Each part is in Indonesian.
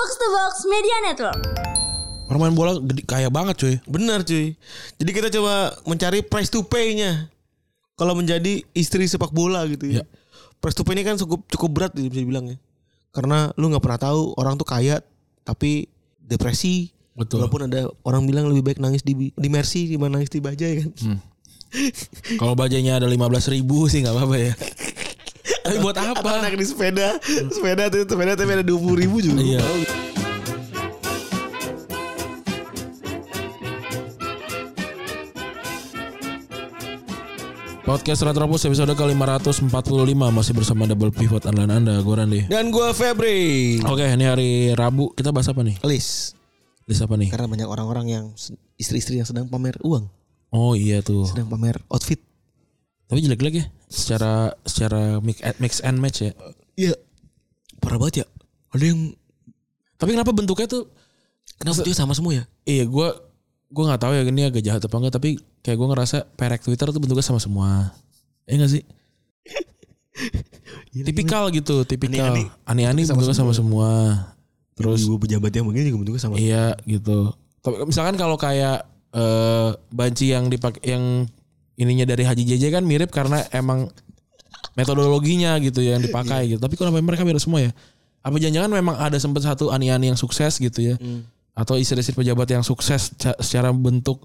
Box to Box Media Network. Orang main bola gede, kaya banget cuy. Benar cuy. Jadi kita coba mencari price to pay-nya. Kalau menjadi istri sepak bola gitu ya. Ya. Price to pay ini kan cukup cukup berat bisa dibilang ya. Karena lu nggak pernah tahu orang tuh kaya tapi depresi. Betul. Walaupun ada orang bilang lebih baik nangis di di Mercy dibanding nangis di Bajai kan. Kalau bajanya ada 15 ribu sih nggak apa-apa ya. Tapi buat Atau apa? anak di sepeda, sepeda tuh sepeda tapi ada 20 ribu juga. Iya. Podcast Retropus episode ke-545 masih bersama Double Pivot andalan Anda, gue Randy. Dan gue Febri. Oke, ini hari Rabu. Kita bahas apa nih? List. List apa nih? Karena banyak orang-orang yang istri-istri yang sedang pamer uang, Oh iya tuh. sedang pamer outfit. Tapi jelek-jelek ya. Secara secara mix, mix and match ya. Iya. Parah banget ya. Ada yang Tapi kenapa bentuknya tuh kenapa dia sama semua ya? Iya gue gue nggak tahu ya ini agak jahat apa enggak tapi kayak gue ngerasa perek Twitter tuh bentuknya sama semua. Iya gak sih? tipikal gitu, tipikal. Ani-ani. Bentuknya sama semua. Terus Terus ibu pejabat yang begini juga bentuknya sama. iya gitu. Tapi misalkan kalau kayak eh banci yang dipakai yang ininya dari Haji JJ kan mirip karena emang metodologinya gitu yang dipakai gitu. Tapi kenapa mereka mirip semua ya? Apa jangan-jangan memang ada sempat satu ani-ani yang sukses gitu ya? Atau istri-istri pejabat yang sukses ca- secara bentuk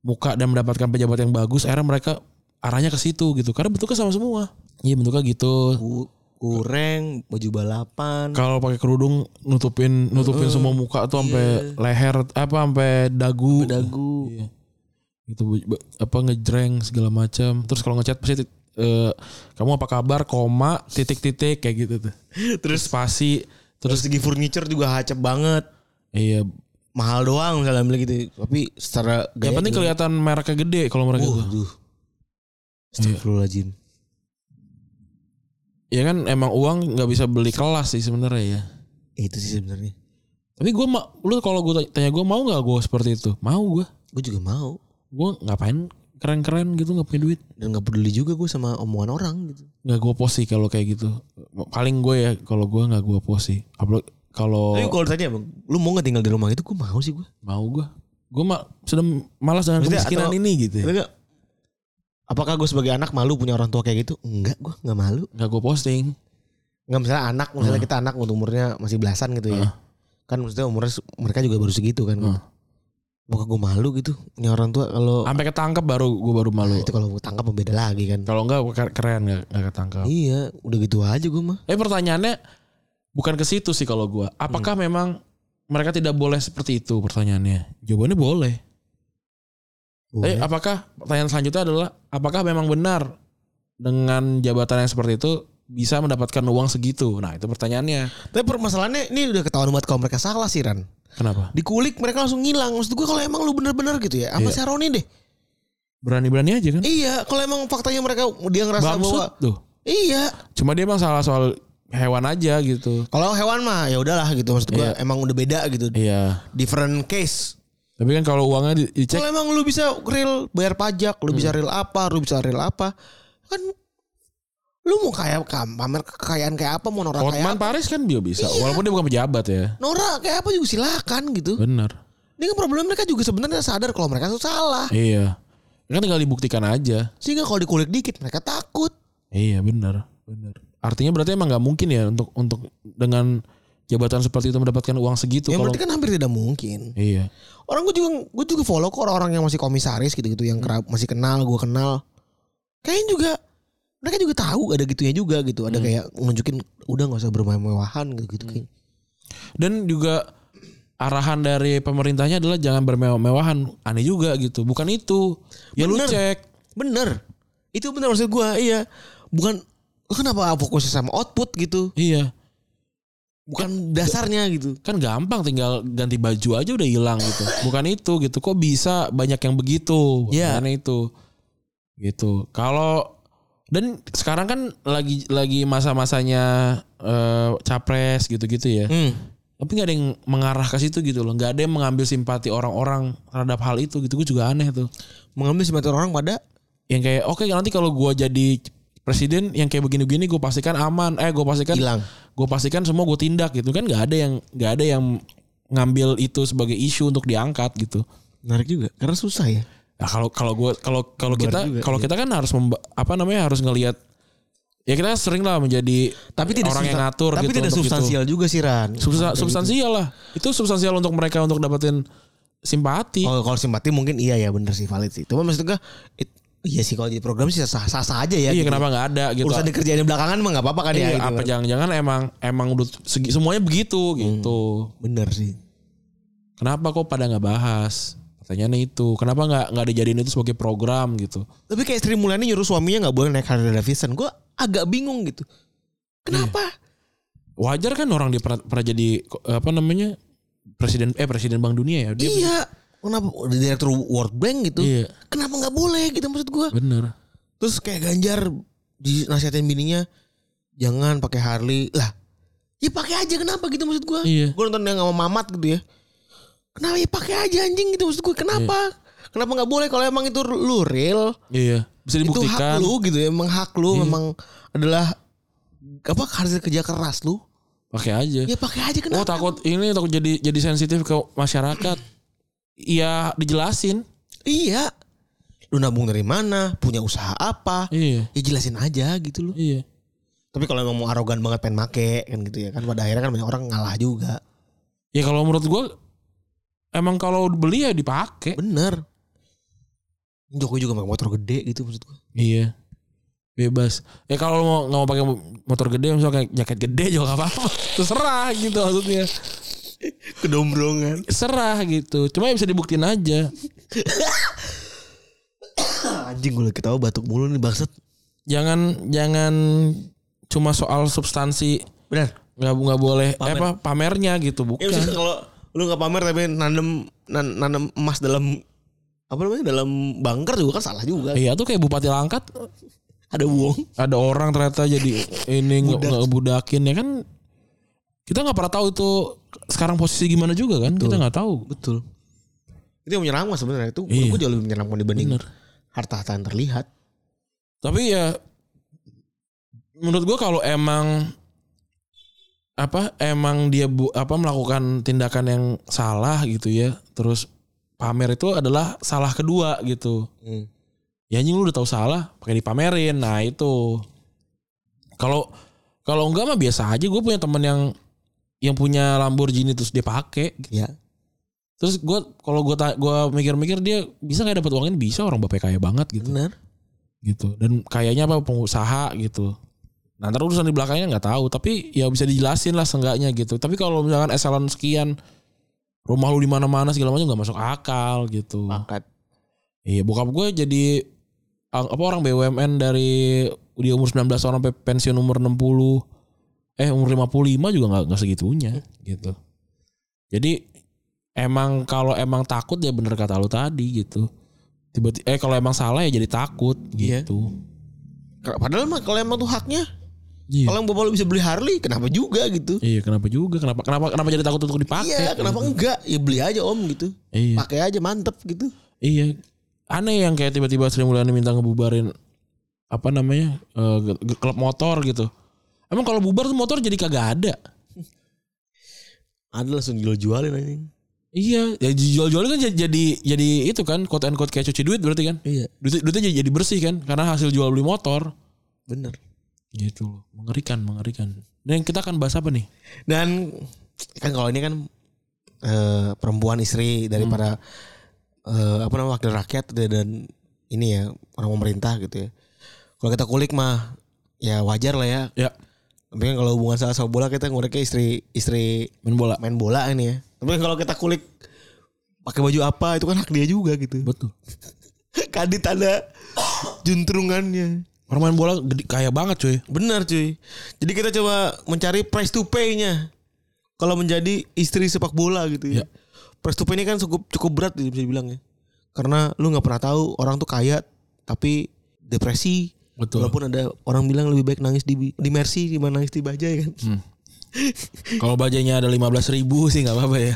muka dan mendapatkan pejabat yang bagus, akhirnya mereka arahnya ke situ gitu. Karena bentuknya sama semua. Iya bentuknya gitu. Ku- Kureng, baju balapan. Kalau pakai kerudung nutupin nutupin semua muka tuh sampai leher apa sampai dagu. dagu. Iya. Gitu bu- apa ngejreng segala macam. Terus kalau ngechat pasti eh, kamu apa kabar koma titik-titik kayak gitu tuh. Terus spasi Terus segi furniture juga hacep banget. iya Mahal doang misalnya bilang gitu. Tapi secara yang penting kelihatan mereknya gede kalau mereka tuh. Waduh. Astagfirullahaladzim. Ya kan emang uang nggak bisa beli kelas sih sebenarnya ya. Itu sih sebenarnya. Tapi gue mau lu kalau gue tanya gue mau nggak gue seperti itu? Mau gue. Gue juga mau. Gue ngapain keren-keren gitu nggak punya duit. Dan gak peduli juga gue sama omongan orang gitu. Nggak gue post sih kalau kayak gitu. Paling gue ya kalau gue nggak gue post sih. Upload kalau Tapi kalau bang, lu mau gak tinggal di rumah itu? Gue mau sih gue. mau gue. Gue mah sudah malas dengan Maksudnya kemiskinan atau- ini gitu. ya. Tapi gak, apakah gue sebagai anak malu punya orang tua kayak gitu? Enggak, gue nggak malu. Nggak gue posting. Enggak misalnya anak, misalnya kita anak umurnya masih belasan gitu ya. Heeh. Kan maksudnya umurnya mereka juga baru segitu kan. Heeh. Apakah gue malu gitu punya orang tua kalau Sampai ketangkep baru gue baru malu. itu kalau gue tangkap beda lagi kan. Kalau enggak gue keren nggak nggak ketangkep. Iya, udah gitu aja gue mah. Eh pertanyaannya bukan ke situ sih kalau gue. Apakah memang mereka tidak boleh seperti itu pertanyaannya? Jawabannya boleh. Tapi Boleh. apakah pertanyaan selanjutnya adalah apakah memang benar dengan jabatan yang seperti itu bisa mendapatkan uang segitu? Nah itu pertanyaannya. Tapi permasalahannya ini udah ketahuan banget kalau mereka salah sih Ran. Kenapa? Dikulik mereka langsung ngilang. Maksud gue kalau emang lu bener-bener gitu ya. Sama Iya. si Aroni deh. Berani-berani aja kan? Iya, kalau emang faktanya mereka dia ngerasa Bamsud bahwa tuh. iya. Cuma dia emang salah soal hewan aja gitu. Kalau hewan mah ya udahlah gitu maksud gue Iya. emang udah beda gitu. Iya. Different case. Tapi kan kalau uangnya di- dicek Kalau emang lu bisa real bayar pajak, lu bisa real apa, lu bisa real apa, kan lu mau kayak pamer kekayaan kayak apa, mau norak kayak apa, Paris kan dia bisa. Iya. Walaupun dia bukan pejabat ya. norak kayak apa juga silakan gitu. Bener. Ini kan problem mereka juga sebenarnya sadar kalau mereka tuh salah. Iya. Kan tinggal dibuktikan aja. Sehingga kalau dikulik dikit mereka takut. Iya benar, benar. Artinya berarti emang nggak mungkin ya untuk untuk dengan jabatan seperti itu mendapatkan uang segitu Ya kalau berarti kan hampir tidak mungkin. iya. Orang gue juga gue juga follow kok orang-orang yang masih komisaris gitu-gitu yang kerap, masih kenal, gue kenal. Kayaknya juga mereka juga tahu ada gitunya juga gitu. Ada kayak nunjukin udah nggak usah bermewah-mewahan gitu-gitu kayak. Dan juga arahan dari pemerintahnya adalah jangan bermewah-mewahan. Aneh juga gitu. Bukan itu. Ya lu Bener. cek. Bener. Itu bener maksud gue iya. Bukan lu kenapa fokusnya sama output gitu. Iya. Bukan dasarnya gitu. Kan gampang tinggal ganti baju aja udah hilang gitu. Bukan itu gitu. Kok bisa banyak yang begitu? Iya. Aneh itu. Gitu. Kalau dan sekarang kan lagi lagi masa-masanya eh, capres gitu-gitu ya. Hmm. Tapi nggak ada yang mengarah ke situ gitu loh. Nggak ada yang mengambil simpati orang-orang terhadap hal itu gitu. Gue juga aneh tuh. Mengambil simpati orang pada Yang kayak oke nanti kalau gue jadi presiden yang kayak begini-begini gue pastikan aman. Eh gue pastikan Hilang. gue pastikan semua gue tindak gitu kan nggak ada yang nggak ada yang ngambil itu sebagai isu untuk diangkat gitu. Menarik juga. Karena susah ya. Nah kalau kalau gue kalau kalau kita kalau kita kan harus memba- apa namanya harus ngelihat ya kita sering lah menjadi Tapi tidak orang yang ngatur Tapi gitu tidak untuk itu. substansial juga sih Ran. Substa- Kayak substansial lah. Itu substansial untuk mereka untuk dapetin simpati. gitu. Oh, kalau simpati mungkin iya ya bener sih valid sih. Cuma maksudnya it- iya sih kalau di program sih sah sah, sah aja ya. iya gitu. kenapa nggak ada gitu. Urusan dikerjain di belakangan mah nggak apa-apa kan Iya, ya. gitu apa jangan-jangan emang emang udah segi, semuanya begitu gitu. Bener sih. Kenapa kok pada nggak bahas? Pertanyaannya itu. Kenapa nggak nggak dijadiin itu sebagai program gitu? Tapi kayak Sri Mulyani nyuruh suaminya nggak boleh naik Harley Davidson. Gue agak bingung gitu. Kenapa? Wajar kan orang dia pernah, pernah jadi apa namanya presiden eh presiden Bank Dunia ya dia. iya. Kenapa Udah direktur World Bank gitu? Iya, Kenapa nggak boleh gitu maksud gue? bener. Terus kayak Ganjar dinasihatin bininya jangan pakai Harley. Lah, ya pakai aja kenapa gitu maksud gue? Iya. Gue nonton yang sama Mamat gitu ya. Kenapa ya pakai aja anjing gitu maksud gue? Kenapa? Kenapa nggak boleh kalau emang itu lu real? Iya, bisa Itu hak dibuktikan. lu gitu ya, emang hak lu Iya. memang adalah apa hasil kerja keras lu. Pakai aja. Ya pakai aja Oh kenapa? takut ini takut jadi jadi sensitif ke masyarakat. Iya dijelasin. Iya. Lu nabung dari mana? Punya usaha apa? Iya. Ya jelasin aja gitu loh. Iya. Tapi kalau emang mau arogan banget pengen make kan gitu ya kan pada akhirnya kan banyak orang ngalah juga. Ya kalau menurut gua emang kalau beli ya dipakai. Bener. Jokowi juga pakai motor gede gitu maksud gue. Iya. Bebas. Ya kalau mau nggak mau pakai motor gede misalnya kayak jaket gede juga gak apa-apa. Terserah gitu maksudnya. Kedombrongan. Serah gitu. Cuma ya bisa dibuktiin aja. Anjing gue ketawa batuk mulu nih bangsat. Jangan jangan cuma soal substansi Benar. nggak nggak boleh Pamer. eh, apa pamernya gitu Ya bukan. maksudnya kalau lu gak pamer tapi nanem nan- nanem emas dalam apa namanya dalam bunker juga kan salah juga. Iya tuh kayak Bupati Langkat Ada uang. ada orang ternyata jadi ini nggak Budak. nggak budakin ya kan kita nggak pernah tahu itu sekarang posisi gimana juga kan kita nggak tahu Betul. Itu yang menyeramkan sebenarnya itu Iya. gue jauh lebih menyeramkan dibanding Bener. harta-harta yang terlihat. tapi ya menurut gua kalau emang apa emang dia bu, apa melakukan tindakan yang salah gitu ya. Terus pamer itu adalah salah kedua gitu. Hmm. ya anjing lu udah tahu salah pakai dipamerin. Nah itu. Kalau kalau enggak mah biasa aja. Gue punya temen yang yang punya Lamborghini terus dia pakai Ya. terus gue kalau gue gua mikir-mikir dia bisa nggak dapat uangnya bisa orang bapaknya kaya banget gitu. Benar. gitu. Dan kayaknya apa pengusaha gitu nah ntar urusan di belakangnya nggak tahu tapi ya bisa dijelasin lah seenggaknya gitu tapi kalau misalkan eselon sekian rumah lu di mana-mana segala macam nggak masuk akal gitu Pakat. Iya, bokap gue jadi apa orang BUMN dari dia umur 19 tahun sampai pensiun umur 60 eh umur 55 juga nggak nggak segitunya gitu. Jadi emang kalau emang takut ya bener kata lu tadi gitu. Tiba-tiba eh kalau emang salah ya jadi takut Iya. gitu. Padahal mah kalau emang tuh haknya, Iya. kalau yang bapak lu bisa beli Harley, kenapa juga gitu? Iya, kenapa juga? Kenapa kenapa kenapa jadi takut untuk dipakai? Iya, kenapa gitu. enggak? Ya beli aja om gitu. Iya. Pakai aja mantep gitu. Iya. Aneh yang kayak tiba-tiba Sri Mulyani minta ngebubarin apa namanya? eh, ge- klub motor gitu. Emang kalau bubar tuh motor jadi kagak ada. Ada langsung jual-jualin anjing. Iya, ya jual-jual kan jadi jadi, itu kan quote and quote kayak cuci duit berarti kan. Iya, Duit, duitnya jadi bersih kan karena hasil jual beli motor. bener. Gitu loh. Mengerikan, mengerikan. Dan kita akan bahas apa nih? Dan kan kalau ini kan eh, perempuan istri daripada eh, apa namanya wakil rakyat dan ini ya orang pemerintah gitu ya. Kalau kita kulik mah ya wajar lah ya. Ya, Tapi kan kalau hubungan sama sepak bola kita nguliknya istri istri main bola. main bola ini ya. Tapi kalau kita kulik pakai baju apa itu kan hak dia juga gitu. Betul. Kadit ada juntrungannya. Orang main bola gede, kaya banget cuy. Benar cuy. Jadi kita coba mencari price to pay-nya. Kalau menjadi istri sepak bola gitu ya. Ya. Price to pay ini kan cukup cukup berat bisa dibilang ya. Karena lu nggak pernah tahu orang tuh kaya tapi depresi. Betul. Walaupun ada orang bilang lebih baik nangis di di Mercy dibanding nangis di Bajai kan. Hmm. Kalau bajanya ada 15 ribu sih nggak apa-apa ya.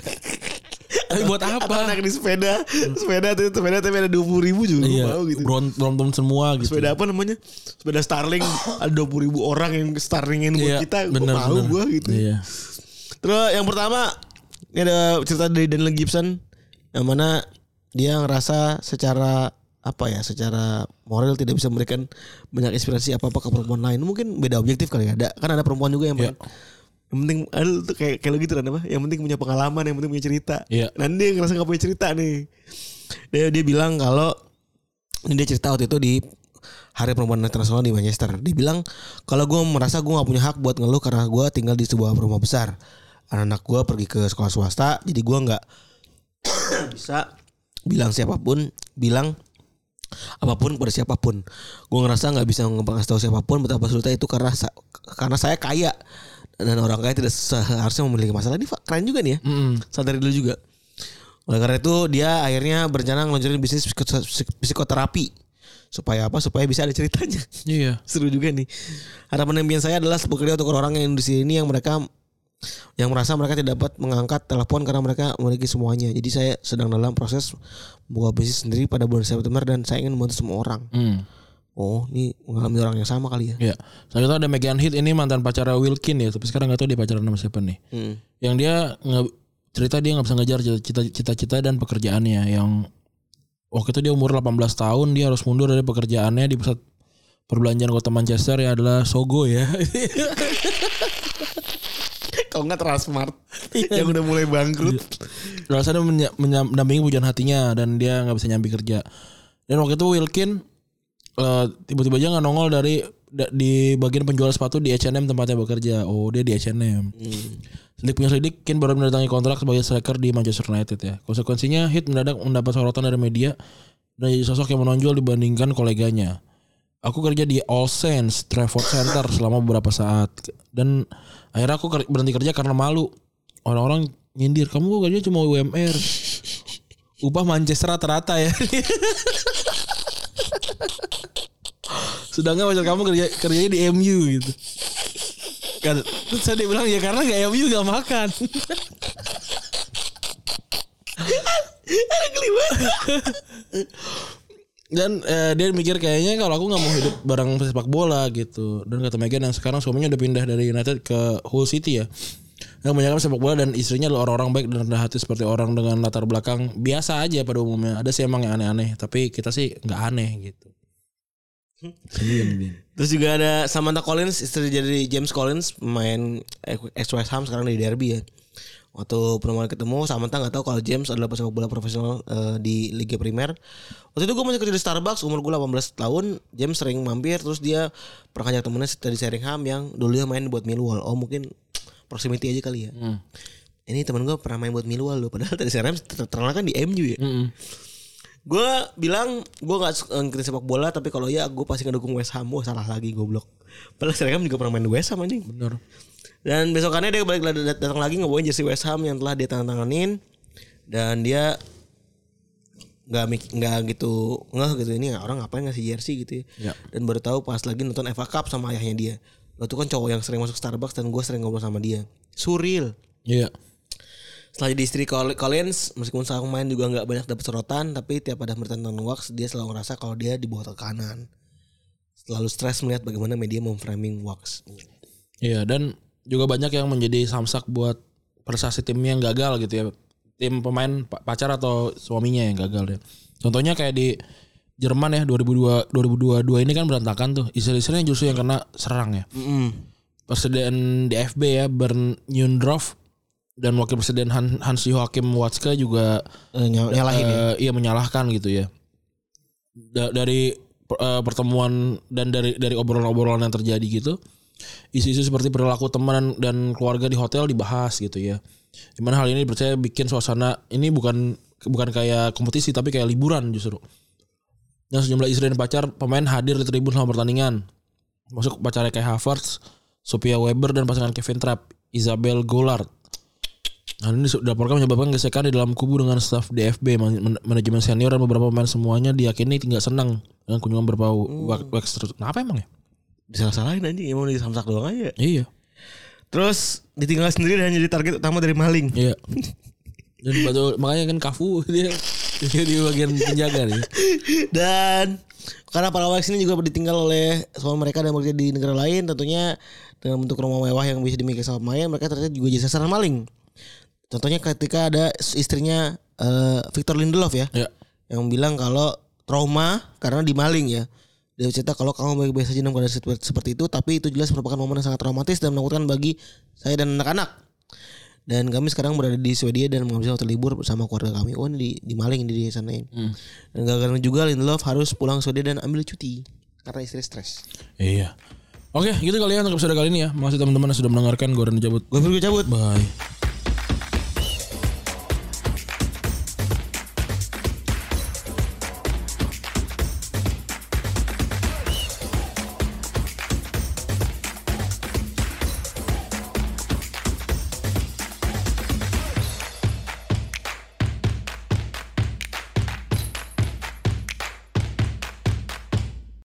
Tapi buat apa? Anak di sepeda, sepeda tuh sepeda tapi ada dua puluh ribu juga Iya, mau gitu. Brompton semua gitu. Sepeda apa namanya? Sepeda Starling ada dua puluh ribu orang yang Starlingin buat Iya, kita. Bener, mau gue gitu. Iya. Terus yang pertama ini ada cerita dari Daniel Gibson yang mana dia ngerasa secara apa ya secara moral tidak bisa memberikan banyak inspirasi apa apa ke perempuan lain mungkin beda objektif kali ya ada kan ada perempuan juga yang Iya. Yang penting ada tuh kayak kayak lo gitu kan apa yang penting punya pengalaman yang penting punya cerita Iya. nanti dia ngerasa gak punya cerita nih dia dia bilang kalau ini dia cerita waktu itu di Hari Perempuan Internasional di Manchester. Dia bilang kalau gue merasa gue gak punya hak buat ngeluh karena gue tinggal di sebuah rumah besar. Anak-anak gue pergi ke sekolah swasta, jadi gue nggak bisa bilang siapa pun, bilang apa pun pada siapa pun. Gue ngerasa nggak bisa ngebahas tahu siapa pun betapa sulitnya itu karena karena saya kaya dan orang kaya tidak seharusnya memiliki masalah. Ini keren juga nih ya. Mm-mm. Sadari dulu juga. Oleh karena itu dia akhirnya berencana ngeluncurin bisnis psiko- psik- psikoterapi. Supaya apa? Supaya bisa ada ceritanya. Iya. Seru juga nih. Harapan impian saya adalah bekerja untuk orang yang di sini yang mereka yang merasa mereka tidak dapat mengangkat telepon karena mereka memiliki semuanya. Jadi saya sedang dalam proses membuka bisnis sendiri pada bulan September dan saya ingin membantu semua orang. Hmm. Oh, ini mengalami orang yang sama kali ya. Ya. Selanjutnya ada Megan Hit ini mantan pacarnya Wilkin ya, tapi sekarang nggak tahu dia pacaran sama siapa nih. Hmm. Yang dia nge, cerita dia nggak bisa ngejar cita- cita-cita dan pekerjaannya yang waktu itu dia umur 18 tahun dia harus mundur dari pekerjaannya di pusat perbelanjaan kota Manchester yang adalah Sogo ya. Kalau nggak Transmart yang udah mulai bangkrut. Alasannya menya, menya- mendampingi pujian hatinya dan dia nggak bisa nyambi kerja. Dan waktu itu Wilkin eh, tiba-tiba aja nggak nongol dari da- di bagian penjual sepatu di H&M tempatnya bekerja. Oh dia di H&M. Selidik punya selidik, Kin baru mendatangi kontrak sebagai striker di Manchester United ya. Konsekuensinya Hit mendadak mendapat sorotan dari media dan jadi sosok yang menonjol dibandingkan koleganya. Aku kerja di All Saints Trafford Center selama beberapa saat dan akhirnya aku berhenti kerja karena malu. Orang-orang nyindir, kamu kerja cuma UMR. Upah Manchester rata-rata ya. Sedangkan pacar kamu kerja kerjanya di MU gitu. Kan, terus saya dia bilang ya karena gak MU gak makan. Dan eh, dia mikir kayaknya kalau aku nggak mau hidup bareng sepak bola gitu. Dan kata Megan yang sekarang suaminya udah pindah dari United ke Hull City ya. Yang kebanyakan sepak bola dan istrinya adalah orang-orang baik dan rendah hati seperti orang dengan latar belakang biasa aja pada umumnya. Ada sih emang yang aneh-aneh, tapi kita sih nggak aneh gitu. Dia. Terus juga ada Samantha Collins, istri dari James Collins, pemain ex West Ham sekarang di Derby ya. Waktu pertama kali ketemu, Samantha nggak tahu kalau James adalah pesepak bola profesional eh, di Liga Primer. Waktu itu gue masih kerja di Starbucks, umur gue 18 tahun. James sering mampir, terus dia pernah ngajak temennya dari Sheringham yang dulunya main buat Millwall. Oh mungkin proximity aja kali ya. Hmm. Ini temen gue pernah main buat Millwall loh, padahal tadi ter- terkenal kan di MU ya. Mm-mm. Gue bilang gue gak suka ngikutin sepak bola tapi kalau ya gue pasti ngedukung West Ham. Wah salah lagi goblok. Padahal Sheringham juga pernah main di West Ham anjing. Bener. Dan besokannya dia balik datang lagi ngebawain jersey West Ham yang telah dia tanganin dan dia nggak nggak gitu ngeh gitu ini orang ngapain ngasih jersey gitu ya. Ya. Dan baru tahu pas lagi nonton FA Cup sama ayahnya dia. Lo tuh kan cowok yang sering masuk Starbucks dan gue sering ngobrol sama dia. Surreal. Iya. Setelah jadi istri Col- Collins, meskipun saat main juga nggak banyak dapat sorotan, tapi tiap ada berita tentang Wax, dia selalu ngerasa kalau dia di bawah tekanan. Selalu stres melihat bagaimana media memframing Wax. Iya dan juga banyak yang menjadi samsak buat prestasi timnya yang gagal gitu ya. Tim pemain pa- pacar atau suaminya yang gagal ya. Contohnya kayak di Jerman ya 2002 2022 ini kan berantakan tuh. Istilah-istilahnya justru yang kena serang ya. Presiden DFB ya Bern dan wakil presiden Han- Hans Joachim Watzke juga ny- nyalahin ya. eh, iya menyalahkan gitu ya. Da- dari eh, pertemuan dan dari dari obrolan-obrolan yang terjadi gitu, isu-isu seperti perilaku teman dan keluarga di hotel dibahas gitu ya. Di mana hal ini percaya bikin suasana ini bukan bukan kayak kompetisi tapi kayak liburan justru. Dan sejumlah istri dan pacar pemain hadir di tribun selama pertandingan. Masuk pacarnya kayak Havertz, Sophia Weber dan pasangan Kevin Trapp, Isabel Goulart. Hal ini dilaporkan menyebabkan gesekan di dalam kubu dengan staf DFB, man- man- manajemen senior dan beberapa pemain semuanya diyakini tidak senang dengan kunjungan berbau wax- wax terus. Kenapa emang ya? Disalah-salahin anjing, emang di samsak doang aja. Iya. Terus ditinggal sendiri dan jadi target utama dari maling. Iya. Dan betul makanya kan Kafu dia dia di bagian penjaga nih. Dan karena para Wax ini juga ditinggal oleh suami mereka dan bekerja di negara lain tentunya dengan bentuk rumah mewah yang bisa dimiliki sama pemain mereka ternyata juga jadi sasaran maling. Contohnya ketika ada istrinya eh, Victor Lindelof ya Ya. yang bilang kalau trauma karena dimaling ya. Dia cerita kalau kamu baik-baik saja dalam keadaan seperti itu tapi itu jelas merupakan momen yang sangat traumatis dan menakutkan bagi saya dan anak-anak. Dan kami sekarang berada di Swedia dan menghabiskan waktu libur bersama keluarga kami. Oh ini di, dimaling di sana ini. Dan gara-gara juga Lindelof harus pulang Swedia dan ambil cuti karena istri stres. Iya. Oke, gitu kali ya untuk episode kali ini ya. Makasih teman-teman yang sudah mendengarkan. Gue Ren cabut. Gue cabut. Bye.